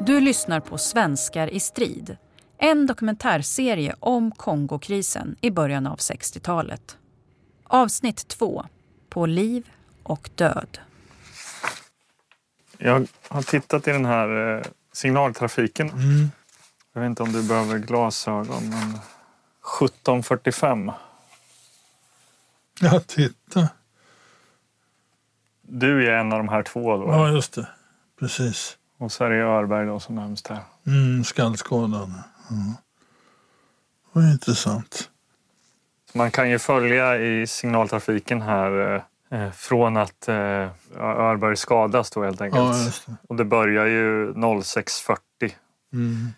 Du lyssnar på Svenskar i strid. En dokumentärserie om Kongokrisen i början av 60-talet. Avsnitt 2. På liv och död. Jag har tittat i den här eh, signaltrafiken. Mm. Jag vet inte om du behöver glasögon, men 1745. Ja, titta. Du är en av de här två då. Ja, just det. Precis. Och så är det Örberg då som närmst här. Mm, skallskådan. Mm. Vad intressant. Man kan ju följa i signaltrafiken här eh, från att eh, Örberg skadas då helt enkelt. Ja, det. Och det börjar ju 06.40 Mm.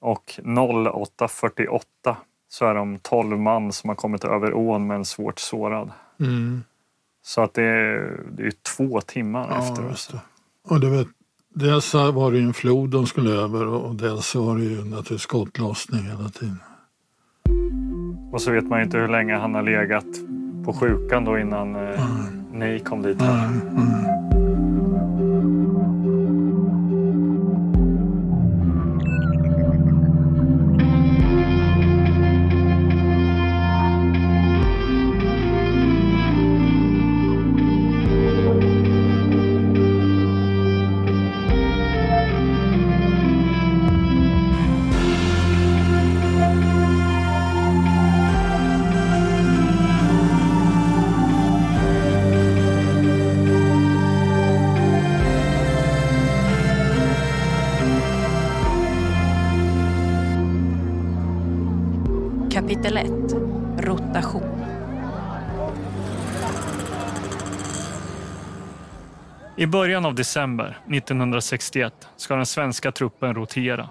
och 08.48 så är de 12 man som har kommit över ån med en svårt sårad. Mm. Så att det är, det är två timmar Ja, efter. just det. Och du vet, dels var det ju en flod de skulle över och dels var det ju naturligtvis skottlossning hela tiden. Och så vet man ju inte hur länge han har legat på sjukan då innan eh, ni kom dit. Här. Mm. Mm. Början av december 1961 ska den svenska truppen rotera.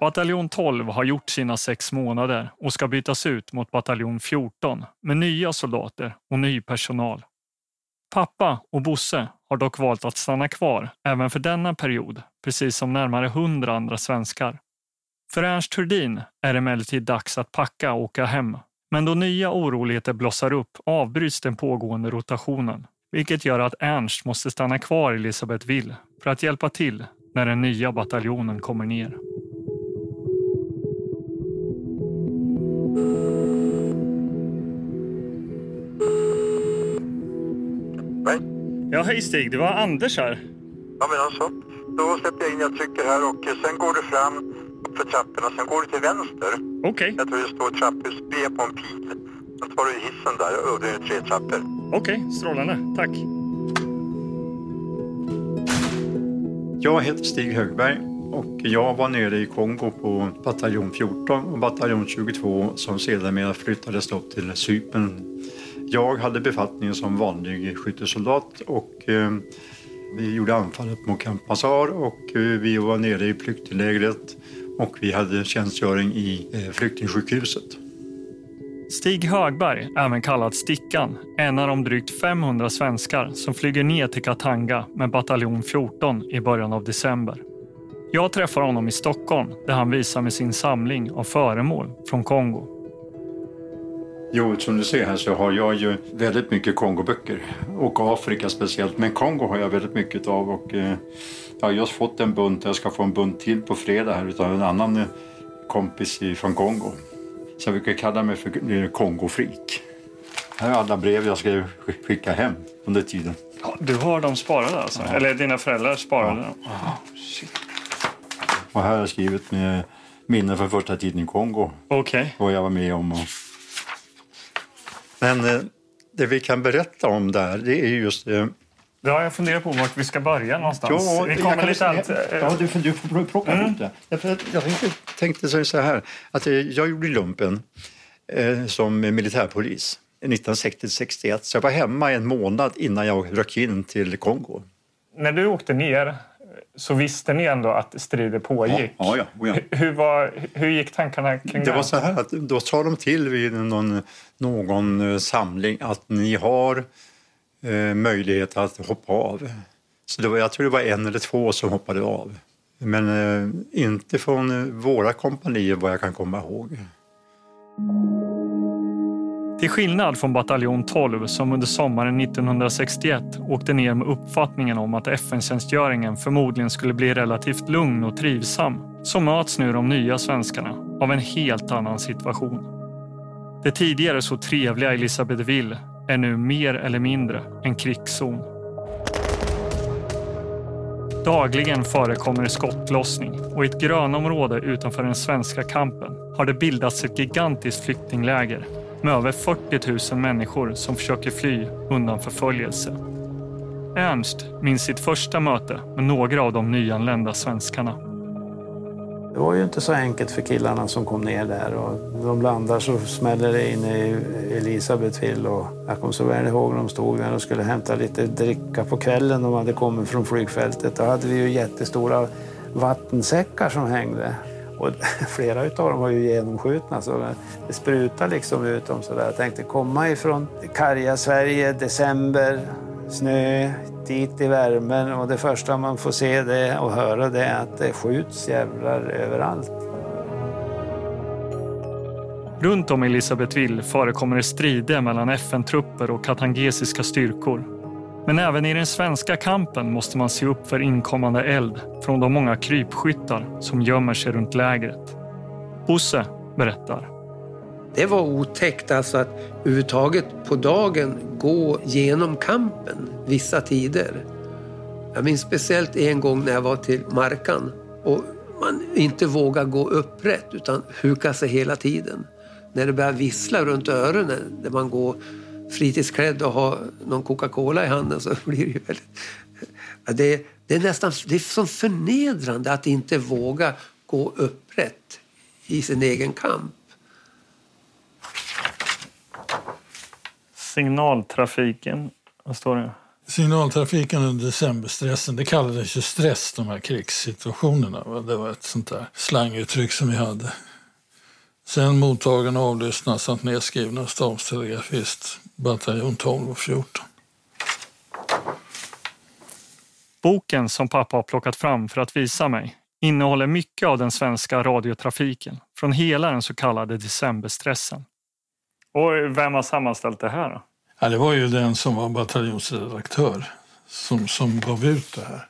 Bataljon 12 har gjort sina sex månader och ska bytas ut mot bataljon 14 med nya soldater och ny personal. Pappa och Bosse har dock valt att stanna kvar även för denna period, precis som närmare hundra andra svenskar. För Ernst Thurdin är det emellertid dags att packa och åka hem. Men då nya oroligheter blossar upp avbryts den pågående rotationen, vilket gör att Ernst måste stanna kvar i Elisabethville för att hjälpa till när den nya bataljonen kommer ner. Nej. Ja, hej Stig, det var Anders här. Ja men alltså, då släpper jag in, jag trycker här och eh, sen går du fram för trapporna, sen går du till vänster. Okej, Jag tror det står trapphus B på en pil. Sen tar du hissen där och det är tre trappor okej, strålande. Tack. Jag heter Stig Högberg och jag var nere i Kongo på bataljon 14 och bataljon 22 som sedermera flyttades upp till Cypern. Jag hade befattningen som vanlig skyttesoldat och eh, vi gjorde anfallet mot Camp Mazar och eh, vi var nere i flyktinglägret och vi hade tjänstgöring i eh, flyktingsjukhuset. Stig Högberg, även kallad Stickan, är en av de drygt 500 svenskar som flyger ner till Katanga med bataljon 14 i början av december. Jag träffar honom i Stockholm där han visar med sin samling av föremål från Kongo. Jo, som du ser här så har jag ju väldigt mycket Kongoböcker och Afrika speciellt. Men Kongo har jag väldigt mycket av och eh, jag har just fått en bunt. Jag ska få en bunt till på fredag här utav en annan eh, kompis från Kongo. Så jag brukar kalla mig för Kongofreak. Här är alla brev jag ska sk- skicka hem under tiden. Du har dem sparade alltså? Eller dina föräldrar sparade dem? Och här har jag skrivit med minnen från första tiden i Kongo. Okej. vad jag var med om. Och... Men eh, det vi kan berätta om där, det är just... Eh, har jag funderat på vart vi ska börja någonstans. vi jag kommer kan- lite allt... eh, Ja, du, får- du får plocka Mm. ihop det. Att jag tänkte, tänkte så så här, att eh, jag gjorde lumpen eh, som militärpolis 1960-61. Så jag var hemma en månad innan jag rök in till Kongo. När du åkte ner så visste ni ändå att strider pågick. Ja, ja, ja. Hur- var, hur gick tankarna kring Det var så här att då sa de till vid någon, någon eh, samling att ni har eh, möjlighet att hoppa av. Så det var, jag tror det var en eller två som hoppade av. Men eh, inte från eh, våra kompanier vad jag kan komma ihåg. Till skillnad från bataljon 12 som under sommaren 1961 åkte ner med uppfattningen om att FN-tjänstgöringen förmodligen skulle bli relativt lugn och trivsam så möts nu de nya svenskarna av en helt annan situation. Det tidigare så trevliga Elisabethville är nu mer eller mindre en krigszon. Dagligen förekommer skottlossning och i ett grönområde utanför den svenska kampen har det bildats ett gigantiskt flyktingläger med över 40 000 människor som försöker fly undan förföljelse. Ernst minns sitt första möte med några av de nyanlända svenskarna. Det var ju inte så enkelt för killarna som kom ner där. Och de landar så smäller det in i Elisabethville. Och jag kommer så väl ihåg när de stod där och skulle hämta lite dricka på kvällen. De hade kommit från flygfältet. Då hade vi ju jättestora vattensäckar som hängde. Och flera av dem var ju genomskjutna så det sprutade liksom ut dem sådär. Jag tänkte komma ifrån karga Sverige, december, snö, dit i värmen och det första man får se det och höra det är att det skjuts jävlar överallt. Runt om Elisabethville förekommer det strider mellan FN-trupper och katangesiska styrkor. Men även i den svenska kampen måste man se upp för inkommande eld från de många krypskyttar som gömmer sig runt lägret. Bosse berättar. Det var otäckt alltså att överhuvudtaget på dagen gå genom kampen vissa tider. Jag minns speciellt en gång när jag var till Markan och man inte vågar gå upprätt utan huka sig hela tiden. När det börjar vissla runt öronen när man går fritidsklädd och har någon Coca-Cola i handen så blir det ju väldigt... Det, det är nästan det är så förnedrande att inte våga gå upprätt i sin egen kamp. Signaltrafiken, vad står det? Signaltrafiken och decemberstressen, det kallades ju stress, de här krigssituationerna. Det var ett sånt där slanguttryck som vi hade. Sen mottagen och avlyssnad samt nedskrivna stabstelegrafist, bataljon 12 och 14. Boken som pappa har plockat fram för att visa mig innehåller mycket av den svenska radiotrafiken från hela den så kallade decemberstressen. Och vem har sammanställt det här? Då? Ja, det var ju den som var bataljonsredaktör som, som gav ut det här.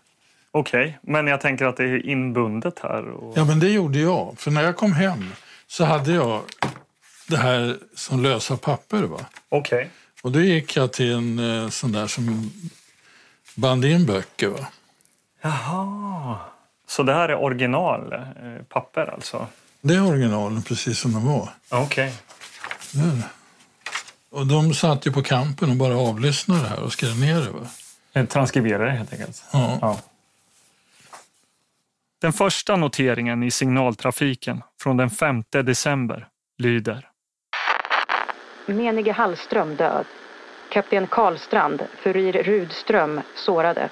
Okej, okay, men jag tänker att det är inbundet här. Och... Ja, men det gjorde jag. För när jag kom hem så hade jag det här som lösa papper. Va? Okej. Okay. Och då gick jag till en eh, sån där som band in böcker. Va? Jaha. Så det här är originalpapper eh, alltså? Det är originalen precis som de var. Okej. Okay. Och de satt ju på kampen och bara avlyssnade det här och skrev ner det. Va? Transkriberade helt enkelt? Ja. ja. Den första noteringen i signaltrafiken från den 5 december lyder. Menige Hallström död. Kapten Karlstrand, furir Rudström sårade.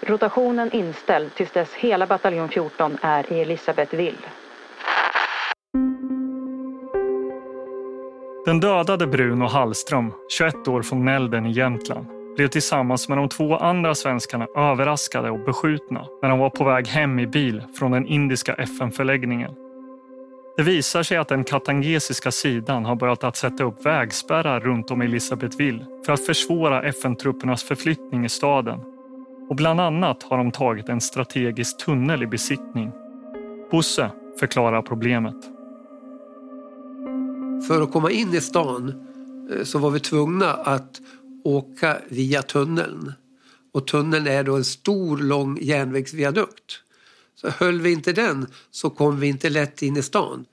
Rotationen inställd tills dess hela bataljon 14 är i Elisabethville. Den dödade Bruno Hallström, 21 år från Nälden i Jämtland, blev tillsammans med de två andra svenskarna överraskade och beskjutna när de var på väg hem i bil från den indiska FN-förläggningen. Det visar sig att den katangesiska sidan har börjat att sätta upp vägspärrar runt om Elisabethville för att försvåra FN-truppernas förflyttning i staden. Och bland annat har de tagit en strategisk tunnel i besittning. Bosse förklarar problemet. För att komma in i stan eh, så var vi tvungna att åka via tunneln. Och tunneln är då en stor lång järnvägsviadukt. Så höll vi inte den så kom vi inte lätt in i stan.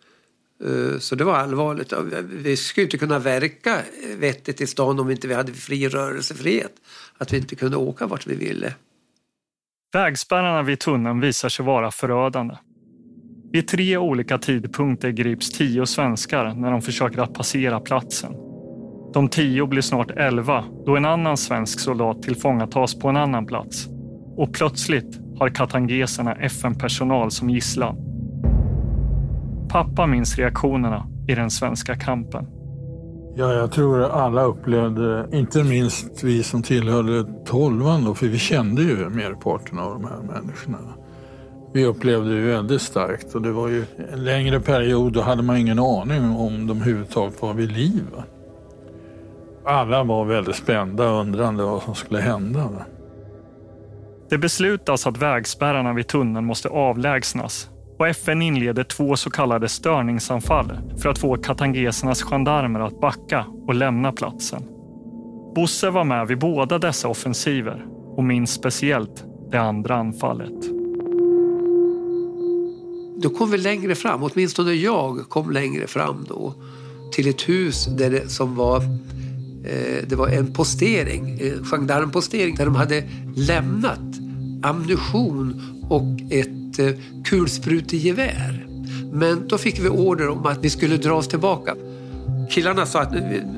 Eh, så det var allvarligt. Vi skulle inte kunna verka eh, vettigt i stan om vi inte hade fri rörelsefrihet. Att vi inte kunde åka vart vi ville. Vägspärrarna vid tunneln visar sig vara förödande. Vid tre olika tidpunkter grips tio svenskar när de försöker att passera platsen. De tio blir snart elva då en annan svensk soldat tillfångatas på en annan plats. Och plötsligt har katangeserna FN-personal som gisslan. Pappa minns reaktionerna i den svenska kampen. Ja, jag tror alla upplevde, inte minst vi som tillhörde tolvan då, för vi kände ju merparten av de här människorna. Vi upplevde det väldigt starkt och det var ju en längre period då hade man ingen aning om de överhuvudtaget var vid liv. Alla var väldigt spända och undrande vad som skulle hända. Det beslutas att vägspärrarna vid tunneln måste avlägsnas och FN inleder två så kallade störningsanfall för att få katangesernas gendarmer att backa och lämna platsen. Bosse var med vid båda dessa offensiver och minns speciellt det andra anfallet. Då kom vi längre fram, åtminstone jag kom längre fram då till ett hus där det, som var eh, det var en postering, en gendarmpostering där de hade lämnat ammunition och ett eh, kulsprutegevär. Men då fick vi order om att vi skulle dra oss tillbaka. Killarna sa att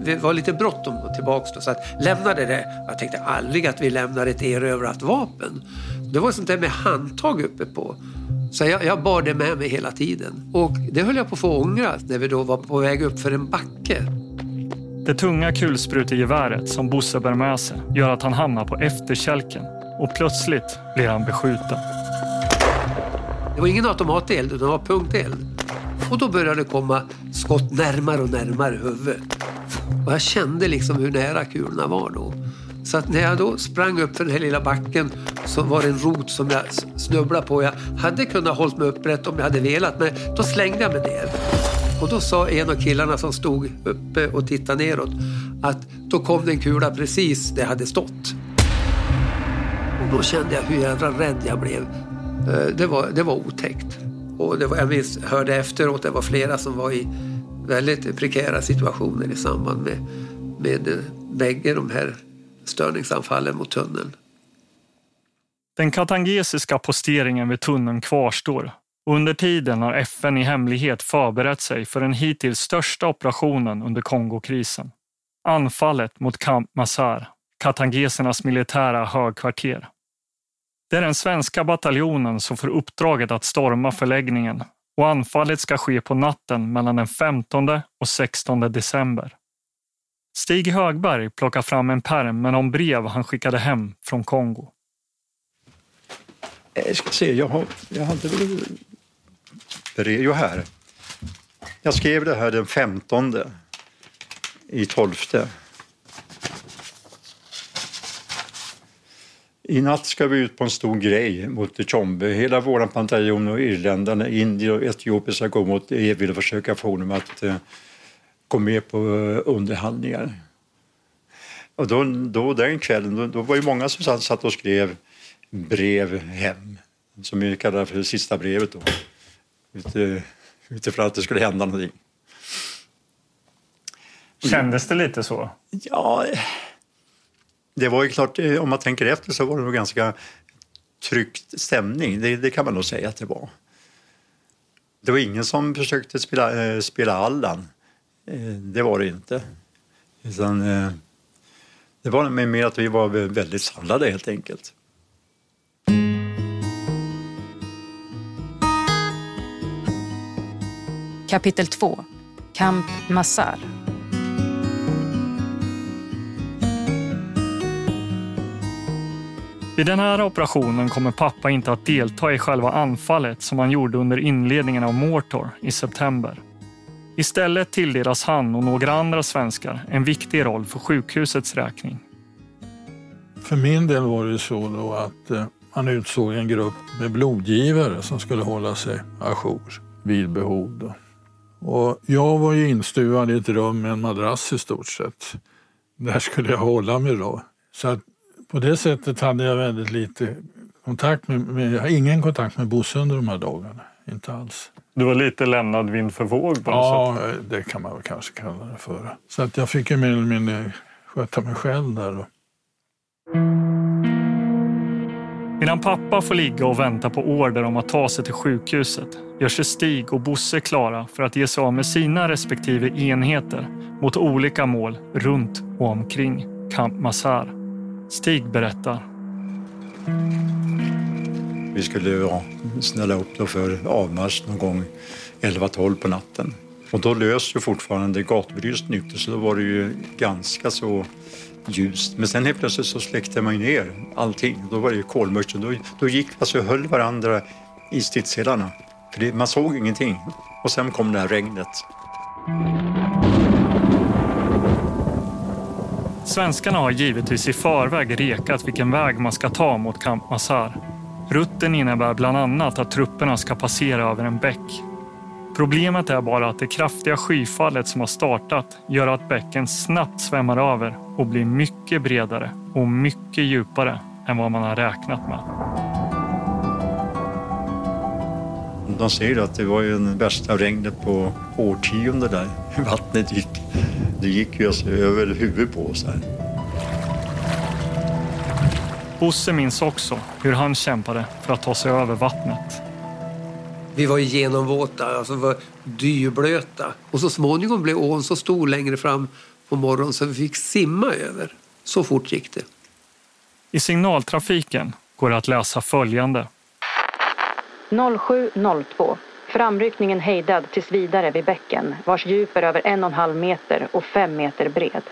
det var lite bråttom tillbaka då, så att lämnade det. Jag tänkte aldrig att vi lämnar ett erövrat vapen. Det var sånt där med handtag uppe på. Så jag, jag bar det med mig hela tiden. Och det höll jag på att få ångra när vi då var på väg upp för en backe. Det tunga kulsprutegeväret som Bosse bär med sig gör att han hamnar på efterkälken och plötsligt blir han beskjuten. Det var ingen automateld, utan det var punkteld. Och då började det komma skott närmare och närmare huvudet. Och jag kände liksom hur nära kulorna var då. Så att när jag då sprang upp för den här lilla backen så var det en rot som jag snubblade på. Jag hade kunnat hålla mig upprätt om jag hade velat, men då slängde jag mig ner. Och då sa en av killarna som stod uppe och tittade neråt att då kom det en kula precis där jag hade stått. Och då kände jag hur jävla rädd jag blev. Eh, det var, det var otäckt. Och det var, jag minns, hörde efteråt, det var flera som var i väldigt prekära situationer i samband med, med eh, bägge de här störningsanfallen mot tunneln. Den katangesiska posteringen vid tunneln kvarstår och under tiden har FN i hemlighet förberett sig för den hittills största operationen under Kongokrisen. Anfallet mot Camp Mazar, katangesernas militära högkvarter. Det är den svenska bataljonen som får uppdraget att storma förläggningen och anfallet ska ske på natten mellan den 15 och 16 december. Stig Högberg plockar fram en pärm med de brev han skickade hem från Kongo. Jag ska se, jag, har, jag hade väl brev, jo här. Jag skrev det här den 15 i 12. I natt ska vi ut på en stor grej mot Tjombe. Hela vår bataljon och irländarna, indier och etiopier ska gå mot Evil och försöka få dem att uh, gå med på uh, underhandlingar. Och då, då den kvällen, då, då var det många som satt, och skrev brev hem, som vi kallar för det sista brevet då. Ute, utifrån att det skulle hända någonting. Kändes det lite så? Ja, det var ju klart, eh, om man tänker efter så var det nog ganska tryckt stämning. Det, det kan man nog säga att det var. Det var ingen som försökte spela, äh, spela Allan. Äh, det var det inte. Utan, äh, det var mer att vi var väldigt samlade helt enkelt. Kapitel 2 Camp Massar Vid den här operationen kommer pappa inte att delta i själva anfallet som han gjorde under inledningen av Mortor i september. Istället tilldelas han och några andra svenskar en viktig roll för sjukhusets räkning. För min del var det så då att eh, man utsåg en grupp med blodgivare som skulle hålla sig ajour vid behov. Då. Och jag var ju instuvad i ett rum med en madrass i stort sett. Där skulle jag hålla mig då. Så att på det sättet hade jag väldigt lite kontakt med, med jag har ingen kontakt med Bosse under de här dagarna. Inte alls. Du var lite lämnad vind för våg på något ja, sätt? Ja, det kan man väl kanske kalla det för. Så att jag fick ju mer eller mindre sköta mig själv där. Då. Medan pappa får ligga och vänta på order om att ta sig till sjukhuset gör sig Stig och Bosse klara för att ge sig av med sina respektive enheter mot olika mål runt och omkring Camp Mazar. Stig berättar. Vi skulle ja, snälla upp då för avmarsch någon gång 11-12 på natten. Och då lös ju fortfarande gatubelysningen ute så då var det ju ganska så ljust. Men sen helt plötsligt så släckte man ner allting. Då var det ju kolmörkt. Då, då gick vi alltså och höll varandra i stridsselarna. För det, man såg ingenting. Och sen kom det här regnet. Svenskarna har givetvis i förväg rekat vilken väg man ska ta mot Camp Mazar. Rutten innebär bland annat att trupperna ska passera över en bäck. Problemet är bara att det kraftiga skyfallet som har startat gör att bäcken snabbt svämmar över och blir mycket bredare och mycket djupare än vad man har räknat med. De säger att det var ju det värsta regnet på årtionden där. Vattnet gick, det gick ju alltså över huvudet på oss här. Bosse minns också hur han kämpade för att ta sig över vattnet. Vi var genomvåta, alltså var dyblöta. Och så småningom blev ån så stor längre fram på morgonen så vi fick simma över. Så fort gick det. I signaltrafiken går det att läsa följande. 0702. Framryckningen hejdad tills vidare vid bäcken vars djup är över en och en halv meter och fem meter bred.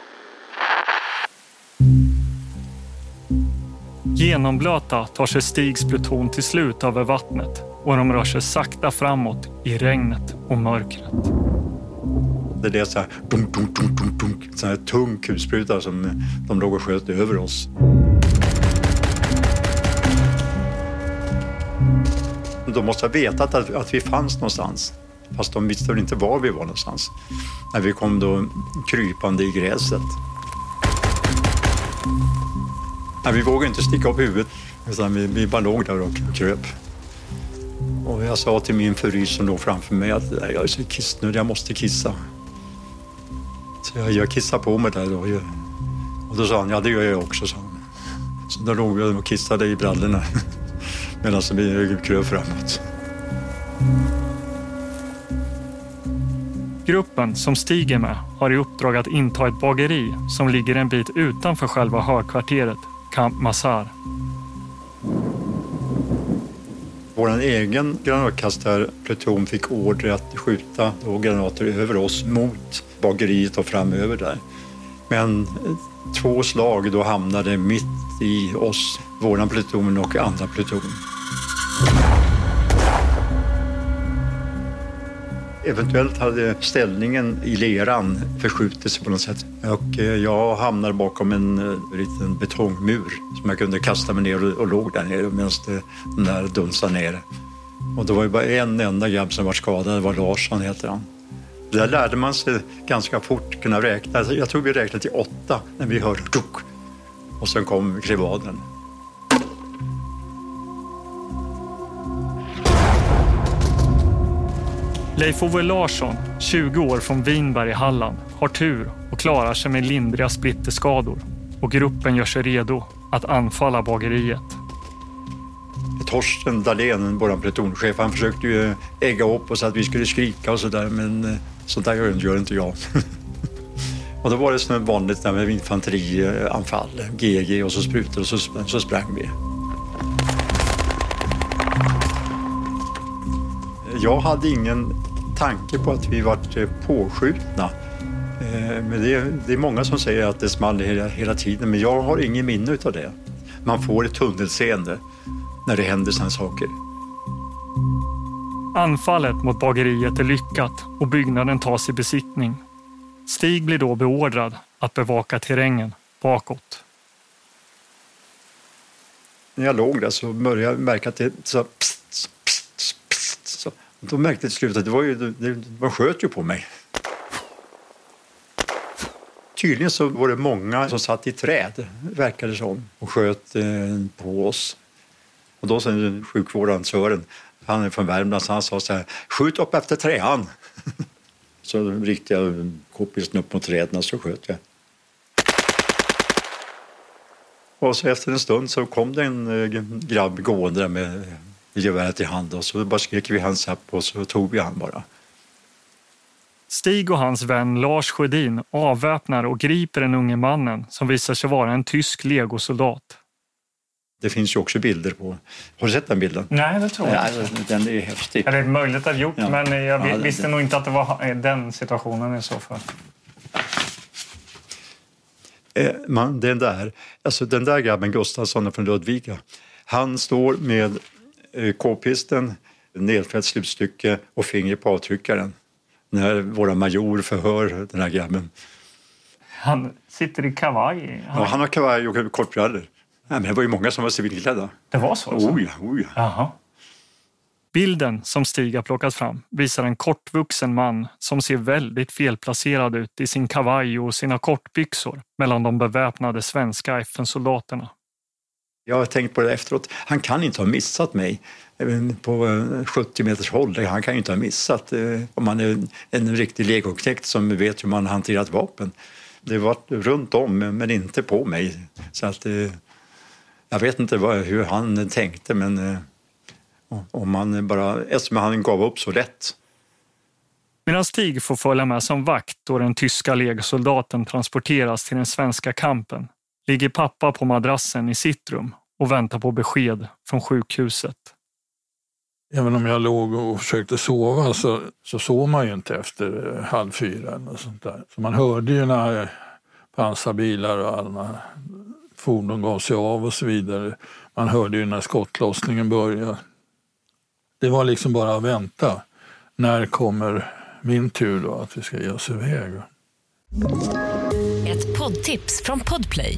Genomblöta tar sig Stigs pluton till slut över vattnet och de rör sig sakta framåt i regnet och mörkret. Det är så här, dunk, dunk, dunk, dunk, dunk, så här tung kulspruta som de låg och sköt över oss. De måste ha vetat att, att vi fanns någonstans. Fast de visste väl inte var vi var någonstans. När vi kom då krypande i gräset. Nej, vi vågade inte sticka upp huvudet utan vi, vi bara låg där och kröp. Och jag sa till min fru som låg framför mig att jag är så kissnödig, jag måste kissa. Så jag, jag kissade på mig där då. Och då sa han, ja det gör jag också, sa han. Så då låg vi och kissade i brallorna medan vi kröp framåt. Gruppen som Stig är med har i uppdrag att inta ett bageri som ligger en bit utanför själva högkvarteret, Camp Mazar. Vår egen granatkastarpluton fick order att skjuta då granater över oss mot bageriet och framöver där. Men eh, två slag då hamnade mitt i oss, våran pluton och andra pluton. Eventuellt hade ställningen i leran förskjutits på något sätt. Och eh, jag hamnade bakom en eh, liten betongmur som jag kunde kasta mig ner och, och låg där nere medan den där dunsade ner. Och det var ju bara en enda grabb som var skadad, det var Larsson heter han. Där lärde man sig ganska fort kunna räkna. Jag tror vi räknade till åtta när vi hörde. Och sen kom krevaden. Leif Ove Larsson, 20 år från Vinberg i Halland, har tur och klarar sig med lindriga splitterskador och gruppen gör sig redo att anfalla bageriet. Torsten Dahlén, vår plutonchef, han försökte ju ägga upp oss att vi skulle skrika och sådär men eh, sånt där gör inte jag. och då var det som vanligt där med infanterianfall, eh, GG och så sprutor och så, så sprang vi. Jag hade ingen tanke på att vi vart eh, påskjutna. Eh, men det är, det är många som säger att det small hela, hela tiden, men jag har ingen minne av det. Man får ett tunnelseende när det händer sådana saker. Anfallet mot bageriet är lyckat och byggnaden tas i besiktning. Stig blir då beordrad att bevaka terrängen bakåt. När jag låg där så började jag märka att det så pst. Då märkte jag till slut att det var ju, det, man sköt ju på mig. Tydligen så var det många som satt i träd, verkade det som, och sköt eh, på oss. Och då sen sjukvårdaren Sören, han är från Värmland, så han sa så här, skjut upp efter träan. så riktade jag k-pisten upp mot träden så sköt jag. Och så efter en stund så kom det en eh, grabb gående där med geväret i hand och så bara skrek vi hans upp och så tog vi han bara. Stig och hans vän Lars Sjödin avväpnar och griper den unge mannen som visar sig vara en tysk legosoldat. Det finns ju också bilder på... Har du sett den bilden? Nej, det tror jag inte. Den är häftig. Eller möjligt att gjort, Ja. men jag Ja, det- visste nog inte att det var den situationen i så fall. Eh, man, den, där, alltså den där grabben, Gustafsson från Ludvika, han står med eh, k-pisten, nedfällt slutstycke och finger på avtryckaren när våra major förhör den här grabben. Han sitter i kavaj. Ja, han har kavaj och kortbrallor. Nej, men det var ju många som var civilklädda. Det var så? Alltså. Oh ja, oh ja. Jaha. Bilden som Stig har plockat fram visar en kortvuxen man som ser väldigt felplacerad ut i sin kavaj och sina kortbyxor mellan de beväpnade svenska FN-soldaterna. Jag har tänkt på det efteråt. Han kan inte ha missat mig på eh, 70 meters håll. Han kan ju inte ha missat eh, om man är en riktig legoknekt som vet hur man hanterar ett vapen. Det var runt om men inte på mig. Så att, eh, jag vet inte hur han tänkte men om han bara, eftersom han gav upp så lätt. Medan Stig får följa med som vakt då den tyska legosoldaten transporteras till den svenska kampen ligger pappa på madrassen i sitt rum och väntar på besked från sjukhuset. Även om jag låg och försökte sova så, så sov man ju inte efter eh, halv fyra eller sånt där. Så man hörde ju när pansarbilar och alla fordon gav sig av och så vidare. Man hörde ju när skottlossningen började. Det var liksom bara att vänta. När kommer min tur då att vi ska ge oss iväg? Ett poddtips från Podplay.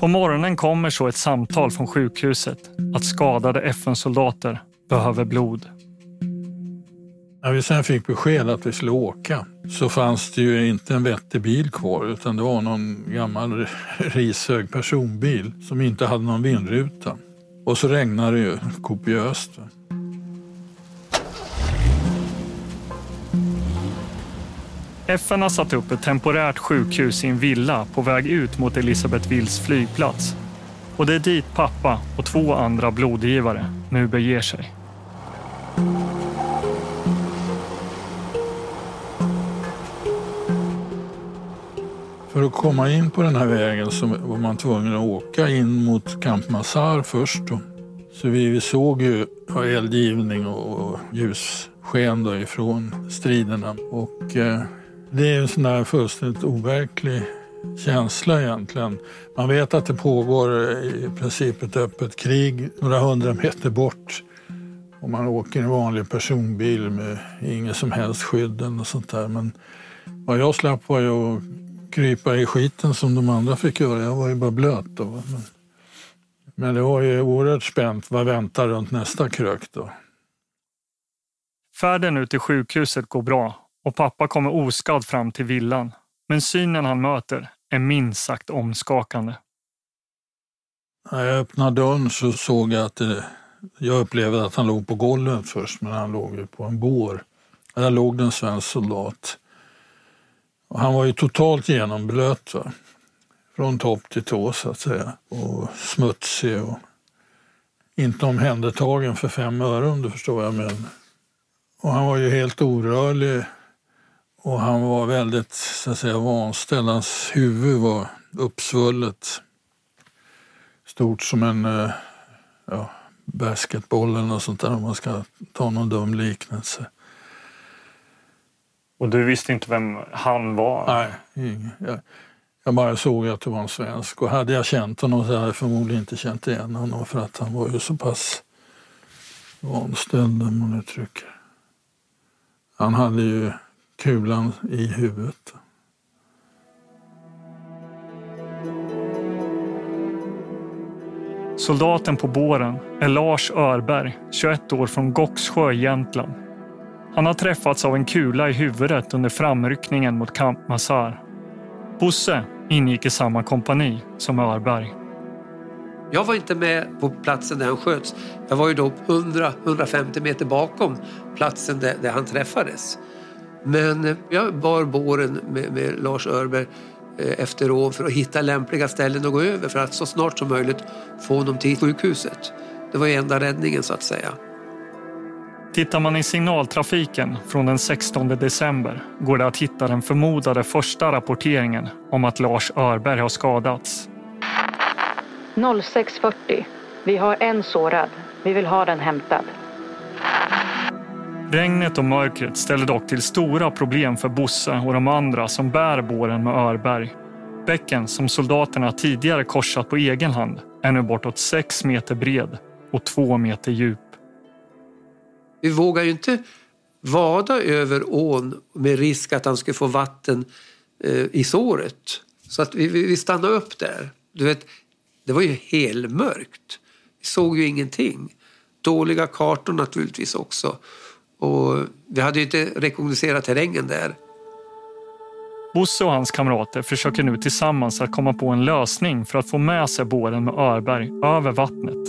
På morgonen kommer så ett samtal från sjukhuset att skadade FN-soldater behöver blod. När vi sen fick besked att vi skulle åka så fanns det ju inte en vettig bil kvar utan det var någon gammal rishög personbil som inte hade någon vindruta. Och så regnade det ju kopiöst. FN har satt upp ett temporärt sjukhus i en villa på väg ut mot Elisabeth Wills flygplats. Och det är dit pappa och två andra blodgivare nu beger sig. För att komma in på den här vägen så var man tvungen att åka in mot Camp Mazar först. Då. Så vi, såg ju eldgivning och ljussken då ifrån striderna. Och eh, det är en sån där fullständigt overklig känsla egentligen. Man vet att det pågår i princip ett öppet krig några hundra meter bort. Och man åker i en vanlig personbil med inget som helst skydd och sånt där. Men vad jag slapp var ju att krypa i skiten som de andra fick göra. Jag var ju bara blöt då. Men, men det var ju oerhört spänt. Vad väntar runt nästa krök då? Färden ut till sjukhuset går bra och pappa kommer oskadd fram till villan. Men synen han möter är minst sagt omskakande. När jag öppnade dörren så såg jag att det, jag upplevde att han låg på golvet först, men han låg ju på en bår. Där låg det en svensk soldat. Och han var ju totalt genomblöt. Va? Från topp till tå så att säga. Och smutsig och inte omhändertagen för fem öre om du förstår vad jag menar. Och han var ju helt orörlig och han var väldigt så att säga, vanställd. Hans huvud var uppsvullet. Stort som en eh, ja, basketboll eller något sånt där om man ska ta någon dum liknelse. Och du visste inte vem han var? Nej, jag bara såg att det var en svensk och hade jag känt honom så hade jag förmodligen inte känt igen honom för att han var ju så pass vanställd om man uttrycker. Han hade ju kulan i huvudet. Soldaten på båren är Lars Örberg, 21 år från Goxsjö, Jämtland. Han har träffats av en kula i huvudet under framryckningen mot Camp Mazar. Bosse ingick i samma kompani som Örberg. Jag var inte med på platsen där han sköts. Jag var ju då 100-150 meter bakom platsen där, där han träffades. Men eh, jag bar båren med, med Lars Örberg eh, efter råd för att hitta lämpliga ställen att gå över för att så snart som möjligt få honom till sjukhuset. Det var ju enda räddningen så att säga. Tittar man i signaltrafiken från den 16 december går det att hitta den förmodade första rapporteringen om att Lars Örberg har skadats. 06.40. Vi har en sårad. Vi vill ha den hämtad. Regnet och mörkret ställer dock till stora problem för Bosse och de andra som bär båren med Örberg. Bäcken som soldaterna tidigare korsat på egen hand är nu bortåt sex meter bred och två meter djup. Vi vågar ju inte vada över ån med risk att han skulle få vatten eh, i såret. Så att vi, vi stannade upp där. Du vet, det var ju helmörkt. Vi såg ju ingenting. Dåliga kartor naturligtvis också. Och vi hade ju inte rekognoserat terrängen där. Bosse och hans kamrater försöker nu tillsammans att komma på en lösning för att få med sig båren med Örberg över vattnet.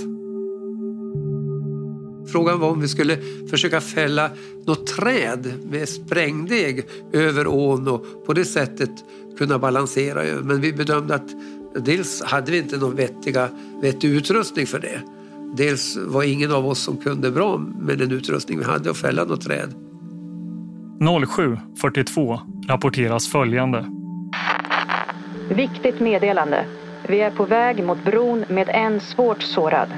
Frågan var om vi skulle försöka fälla något träd med sprängdeg över ån och på det sättet kunna balansera över. Men vi bedömde att dels hade vi inte någon vettiga, vettig utrustning för det. Dels var ingen av oss som kunde bra med den utrustning vi hade att fälla något träd. 07.42 rapporteras följande. Viktigt meddelande. Vi är på väg mot bron med en svårt sårad.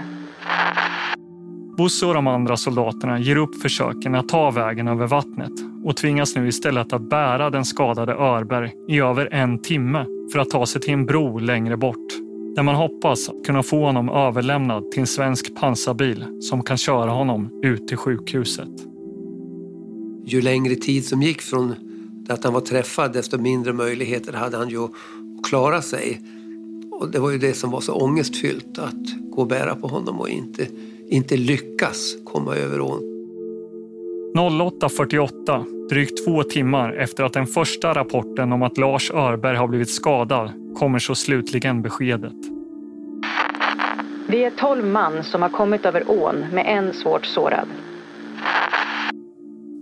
Bosse och de andra soldaterna ger upp försöken att ta vägen över vattnet och tvingas nu istället att bära den skadade Örberg i över en timme för att ta sig till en bro längre bort där man hoppas kunna få honom överlämnad till en svensk pansarbil som kan köra honom ut till sjukhuset. Ju längre tid som gick från att han var träffad desto mindre möjligheter hade han ju att klara sig. Och det var ju det som var så ångestfyllt att gå och bära på honom och inte, inte lyckas komma över ån. 08.48, drygt två timmar efter att den första rapporten om att Lars Örberg har blivit skadad kommer så slutligen beskedet. Vi är tolv man som har kommit över ån med en svårt sårad.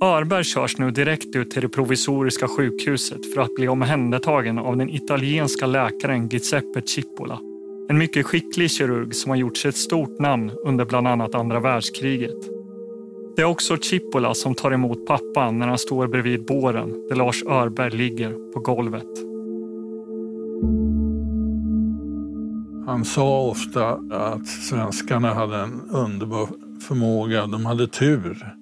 Örberg körs nu direkt ut till det provisoriska sjukhuset för att bli omhändertagen av den italienska läkaren Giuseppe Cipolla. En mycket skicklig kirurg som har gjort sig ett stort namn under bland annat andra världskriget. Det är också Chipola som tar emot pappan när han står bredvid båren där Lars Örberg ligger på golvet. Han sa ofta att svenskarna hade en underbar förmåga. De hade tur.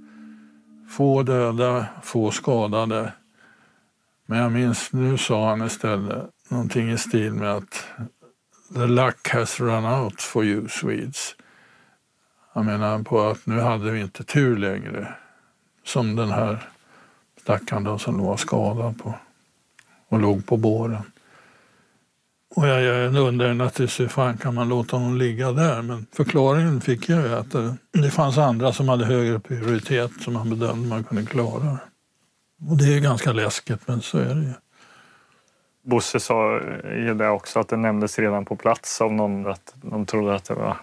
Få döda, få skadade. Men jag minns, nu sa han istället någonting i stil med att the luck has run out for you Swedes. Jag menar på att nu hade vi inte tur längre. Som den här stackaren då som var skadad på och låg på båren. Och jag, jag undrar naturligtvis hur fan kan man låta honom ligga där? Men förklaringen fick jag ju att det, det fanns andra som hade högre prioritet som man bedömde man kunde klara. Och det är ganska läskigt, men så är det ju. Bosse sa ju det också att det nämndes redan på plats av någon att de trodde att det var,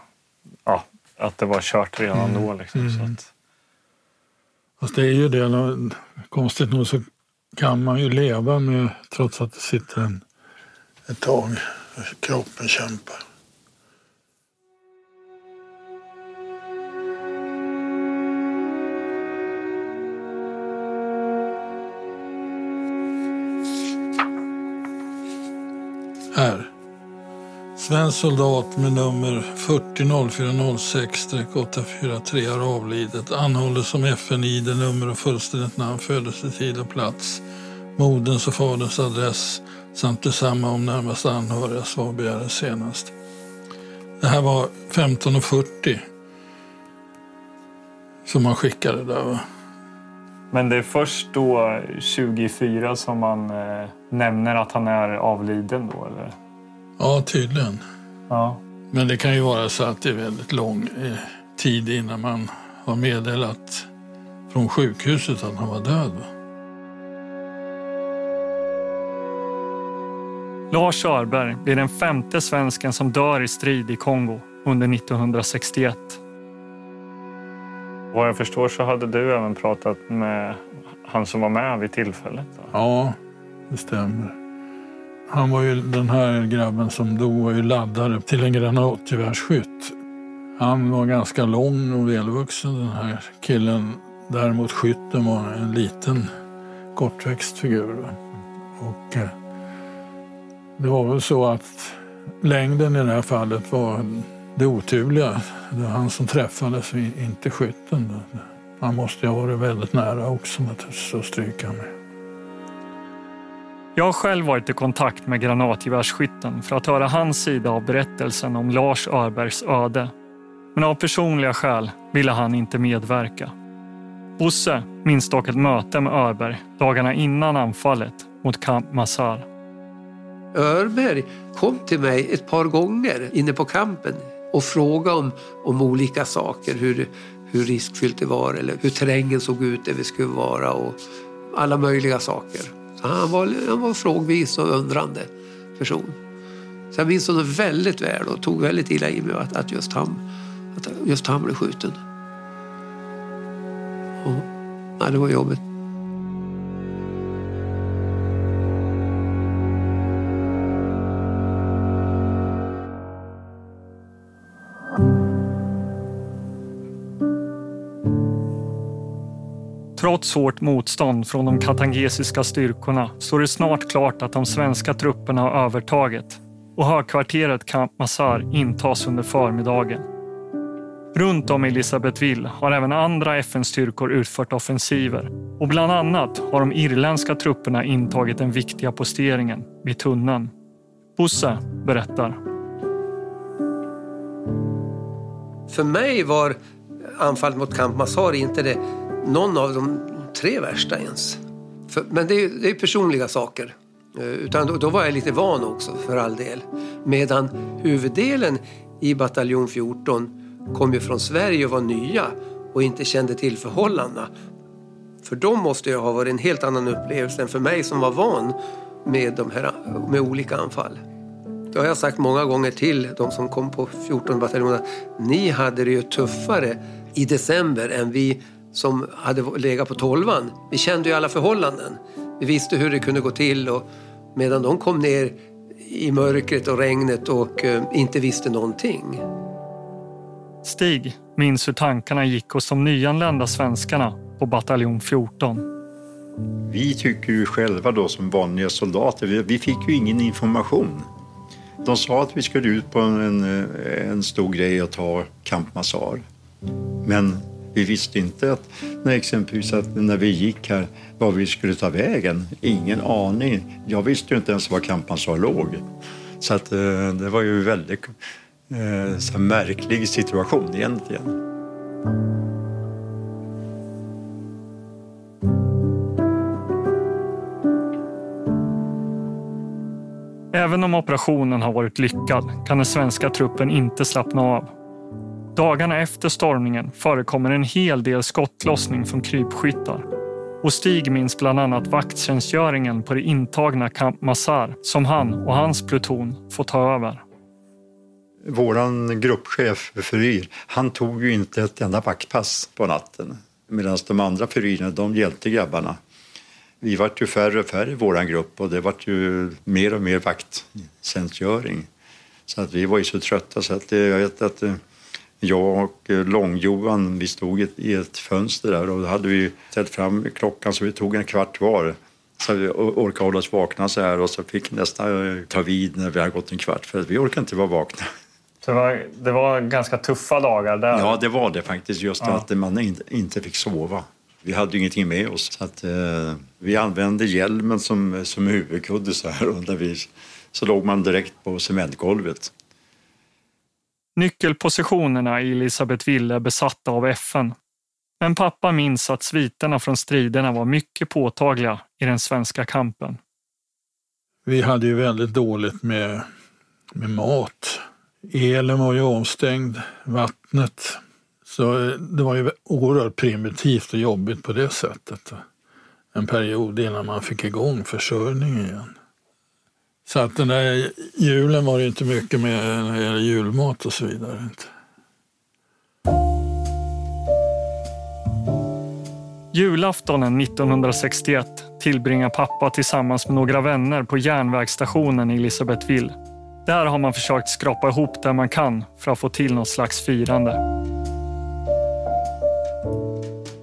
att det var kört redan då. Liksom, Mm. så att, Fast det är ju det, konstigt nog så kan man ju leva med, trots att det sitter en, ett tag, kroppen kämpar. Svensk soldat med nummer 400406-843 har avlidit. Anhålles som FN-ID, nummer och fullständigt namn, födelsetid och plats. Moderns och faderns adress samt detsamma om närmaste anhöriga. Svar begäres senast. Det här var 15.40 som man skickade där. Va? Men det är först då 24 som man eh, nämner att han är avliden då eller? Ja, tydligen. Ja. Men det kan ju vara så att det är väldigt lång eh, tid innan man har meddelat från sjukhuset att han var död. Lars Örberg blir den femte svensken som dör i strid i Kongo under 1961. Vad jag förstår så hade du även pratat med han som var med vid tillfället. Då. Ja, det stämmer. Han var ju, den här grabben som dog var ju laddare till en granatgevärsskytt. Han var ganska lång och välvuxen den här killen Däremot skytten var en liten kortväxt figur. Och eh, det var väl så att längden i det här fallet var det oturliga. Det var han som träffades, inte skytten. Han måste ju ha varit väldigt nära också naturligtvis att stryka med. Jag har själv varit i kontakt med granatgevärsskytten för att höra hans sida av berättelsen om Lars Örbergs öde. Men av personliga skäl ville han inte medverka. Bosse minns dock ett möte med Örberg dagarna innan anfallet mot Camp Mazar. Örberg kom till mig ett par gånger inne på kampen och frågade om, om olika saker. Hur, hur riskfyllt det var eller hur terrängen såg ut där vi skulle vara och alla möjliga saker. Han var, han var frågvis och undrande person. Så jag minns honom väldigt väl och tog väldigt illa i mig att, att, just, han, att just han blev skjuten. Och, nej, det var jobbigt. Trots hårt motstånd från de katangesiska styrkorna står det snart klart att de svenska trupperna har övertaget och högkvarteret Camp Mazar intas under förmiddagen. Runt om i Elisabethville har även andra FN-styrkor utfört offensiver och bland annat har de irländska trupperna intagit den viktiga posteringen vid tunneln. Bosse berättar. För mig var anfallet mot Camp Mazar inte det någon av de tre värsta ens. För, men det är, det är personliga saker. Eh, utan då, då, var jag lite van också, för all del. Medan huvuddelen i bataljon 14 kom ju från Sverige och var nya och inte kände till förhållandena. För dem måste ju ha varit en helt annan upplevelse än för mig som var van med, de här, med olika anfall. Det har jag sagt många gånger till de som kom på 14 bataljoner. Ni hade det ju tuffare i december än vi som hade legat på tolvan. Vi kände ju alla förhållanden. Vi visste hur det kunde gå till och medan de kom ner i mörkret och regnet och uh, inte visste någonting. Stig minns hur tankarna gick hos de nyanlända svenskarna på bataljon 14. Vi tycker ju själva då som vanliga soldater, vi, fick ju ingen information. De sa att vi skulle ut på en, en stor grej och ta Camp. Men vi visste inte att när exempelvis att när vi gick här var vi skulle ta vägen. Ingen aning. Jag visste ju inte ens var Kampansar låg. Så att, eh, det var ju en väldigt eh, så märklig situation egentligen. Även om operationen har varit lyckad kan den svenska truppen inte slappna av. Dagarna efter stormningen förekommer en hel del skottlossning från krypskyttar. Och Stig minns bland annat vakttjänstgöringen på det intagna Camp Mazar som han och hans pluton får ta över. Vår gruppchef Furir, han tog ju inte ett enda vaktpass på natten. Medan de andra Furirerna, de hjälpte grabbarna. Vi vart ju färre och färre i vår grupp och det vart ju mer och mer vakttjänstgöring. Så att vi var ju så trötta så att jag vet att eh, jag och eh, Lång-Johan, vi stod i ett fönster där och då hade vi ställt fram klockan så vi tog en kvart var. Så vi orkade hålla oss vakna så här och så fick nästa eh, ta vid när vi hade gått en kvart för vi orkade inte vara vakna. Så det var, det var ganska tuffa dagar där? Ja, det var det faktiskt. Just ja. att man inte fick sova. Vi hade ju ingenting med oss. Så att, eh, vi använde hjälmen som, som huvudkudde så här och där vi, så låg man direkt på cementgolvet. Nyckelpositionerna i Elisabethville är besatta av FN. Men pappa minns att sviterna från striderna var mycket påtagliga i den svenska kampen. Vi hade ju väldigt dåligt med, med mat. Elen var ju avstängd, vattnet. Så eh, det var ju oerhört primitivt och jobbigt på det sättet. En period innan man fick igång försörjningen igen. Så att den där julen var det inte mycket med när det gäller julmat och så vidare. Julaftonen 1961 tillbringar pappa tillsammans med några vänner på järnvägsstationen i Elisabethville. Där har man försökt skrapa ihop det man kan för att få till något slags firande.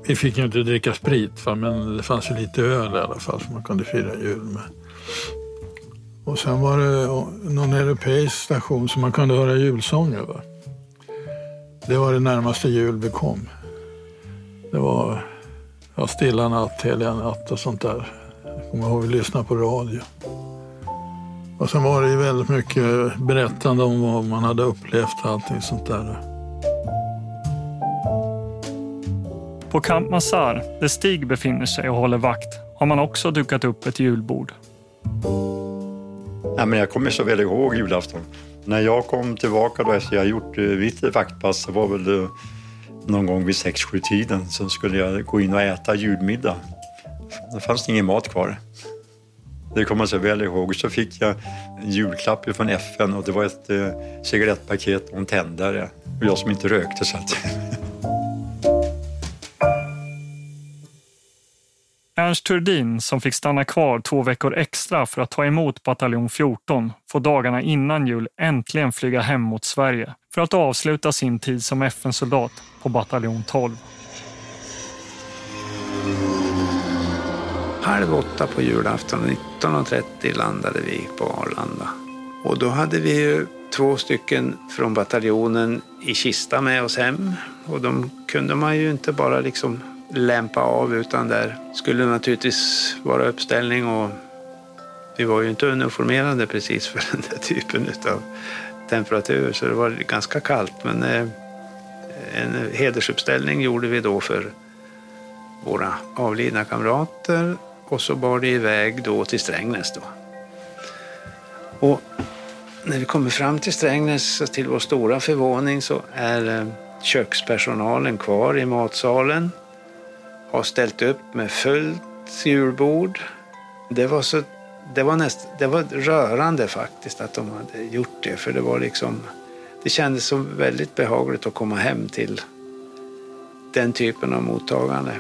vi fick ju inte dricka sprit, men det fanns ju lite öl i alla fall som man kunde fira jul med. Och sen var det någon europeisk station som man kunde höra julsånger. Va? Det var det närmaste jul vi kom. Det var ja, Stilla natt, Heliga natt och sånt där. Jag kommer ihåg att vi lyssnade på radio. Och sen var det ju väldigt mycket berättande om vad man hade upplevt och allting sånt där. På Camp Mazar, där Stig befinner sig och håller vakt, har man också dukat upp ett julbord. Nej, men jag kommer så väl ihåg julafton. När jag kom tillbaka då efter jag gjort eh, mitt vaktpass, det var väl någon gång vid 6-7 tiden, så skulle jag gå in och äta julmiddag. Det fanns ingen mat kvar. Det kommer jag så väl ihåg. Så fick jag en julklapp från FN och det var ett eh, cigarettpaket och en tändare. Och jag som inte rökte så att... Ernst Turdin, som fick stanna kvar två veckor extra för att ta emot bataljon 14, får dagarna innan jul äntligen flyga hem mot Sverige för att avsluta sin tid som FN-soldat på bataljon 12. Halv åtta på julafton 19.30 landade vi på Arlanda. Och då hade vi ju två stycken från bataljonen i kista med oss hem. Och de kunde man ju inte bara liksom lämpa av utan där skulle naturligtvis vara uppställning och vi var ju inte uniformerade precis för den där typen av temperatur så det var ganska kallt men eh, en hedersuppställning gjorde vi då för våra avlidna kamrater och så bar det iväg då till Strängnäs då. Och när vi kommer fram till Strängnäs, till vår stora förvåning, så är eh, kökspersonalen kvar i matsalen. Har ställt upp med fullt julbord. Det var, så, det var, näst, det var rörande faktiskt att de hade gjort det, för det var liksom det kändes så väldigt behagligt att komma hem till den typen av mottagande.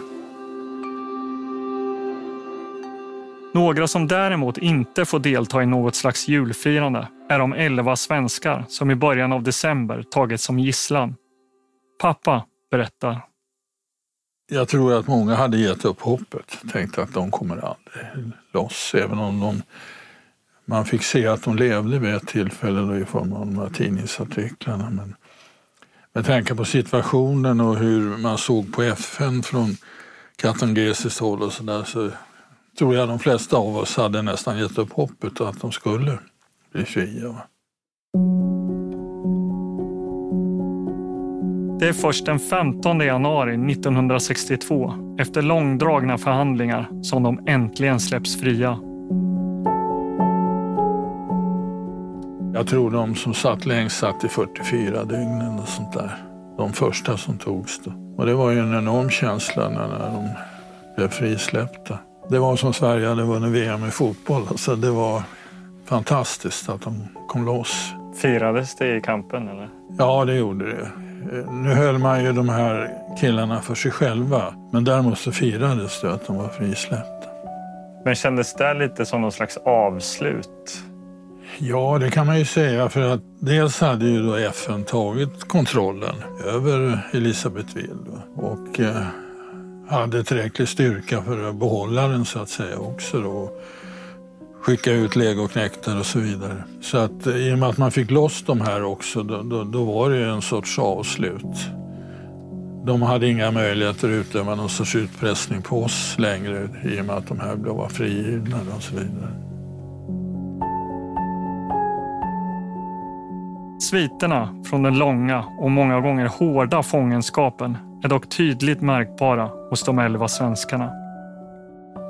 Några som däremot inte får delta i något slags julfirande är de elva svenskar som i början av december tagits som gisslan. Pappa berättar. Jag tror att många hade gett upp hoppet, Tänkt att de kommer aldrig loss, även om de, man fick se att de levde vid ett tillfälle i form av de här tidningsartiklarna. Men med tanke på situationen och hur man såg på FN från katangesiskt håll och så där så tror jag de flesta av oss hade nästan gett upp hoppet att de skulle bli fria. Det är först den 15 januari 1962, efter långdragna förhandlingar, som de äntligen släpps fria. Jag tror de som satt längst satt i 44 dygnen och sånt där. De första som togs då. Och det var ju en enorm känsla när de blev frisläppta. Det var som Sverige hade vunnit VM i fotboll. Alltså det var fantastiskt att de kom loss. Firades det i kampen? Eller? Ja, det gjorde det. Nu höll man ju de här killarna för sig själva. Men däremot så firades det att de var frisläppta. Men kändes det lite som någon slags avslut? Ja, det kan man ju säga. För att dels hade ju då FN tagit kontrollen över Elisabethville. Och eh, hade tillräcklig styrka för att behålla den så att säga också då. Skicka ut legoknektar och så vidare. Så att eh, i och med att man fick loss de här också, då, då, då var det en sorts avslut. De hade inga möjligheter att utöva någon sorts utpressning på oss längre i och med att de här blev frigivna och så vidare. Sviterna från den långa och många gånger hårda fångenskapen är dock tydligt märkbara hos de elva svenskarna.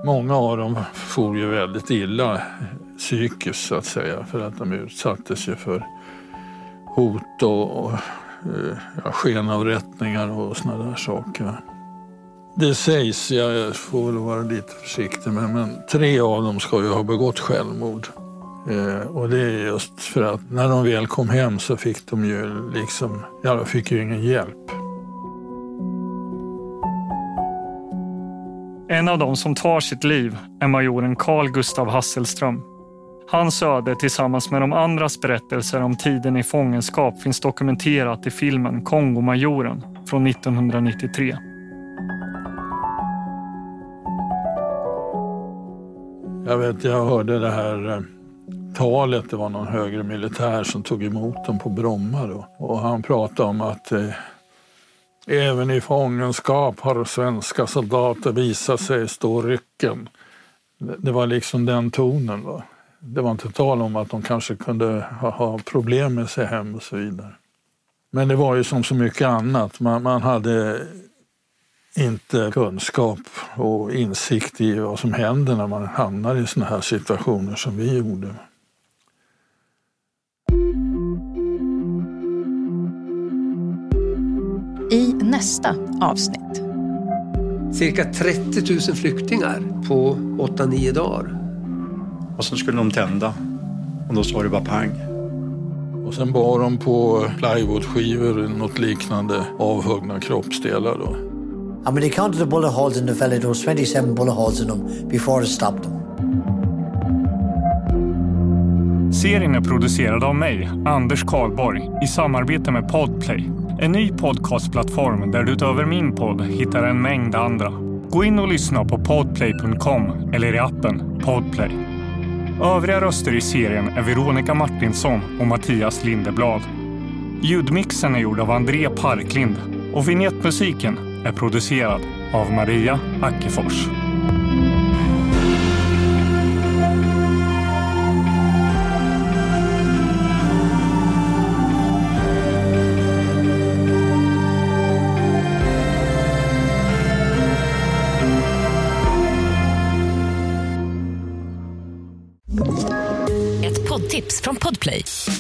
Många av dem for ju väldigt illa psykiskt så att säga för att de utsattes ju för hot och, och eh, ja, skenavrättningar och sådana där saker. Det sägs, jag får väl vara lite försiktig, men, men tre av dem ska ju ha begått självmord. Eh, och det är just för att när de väl kom hem så fick de ju liksom, ja de fick ju ingen hjälp. En av dem som tar sitt liv är majoren Carl Gustav Hasselström. Hans öde tillsammans med de andras berättelser om tiden i fångenskap finns dokumenterat i filmen Kongomajoren från 1993. Jag vet, jag hörde det här eh, talet. Det var någon högre militär som tog emot dem på Bromma då. Och han pratade om att eh, även i fångenskap har svenska soldater visat sig stå rycken. Det, var liksom den tonen. Va? Det var inte tal om att de kanske kunde ha, ha problem med sig hem och så vidare. Men det var ju som så mycket annat. Man, man hade inte kunskap och insikt i vad som händer när man hamnar i såna här situationer som vi gjorde. I nästa avsnitt. Cirka 30 000 flyktingar på 8-9 dagar. Och så skulle de tända. Och då sa det bara pang. Och sen bar de på plywoodskivor, något liknande, avhuggna kroppsdelar. Då. I mean, they counted the bullet holes in the fella. There was 27 bullet holes in them before they stopped them. Serien är producerad av mig, Anders Karlborg, i samarbete med Podplay. En ny podcastplattform där du utöver min podd hittar en mängd andra. Gå in och lyssna på podplay.com eller i appen Podplay. Övriga röster i serien är Veronica Martinsson och Mattias Lindeblad. Ljudmixen är gjord av André Parklind och vignettmusiken är producerad av Maria Ackefors.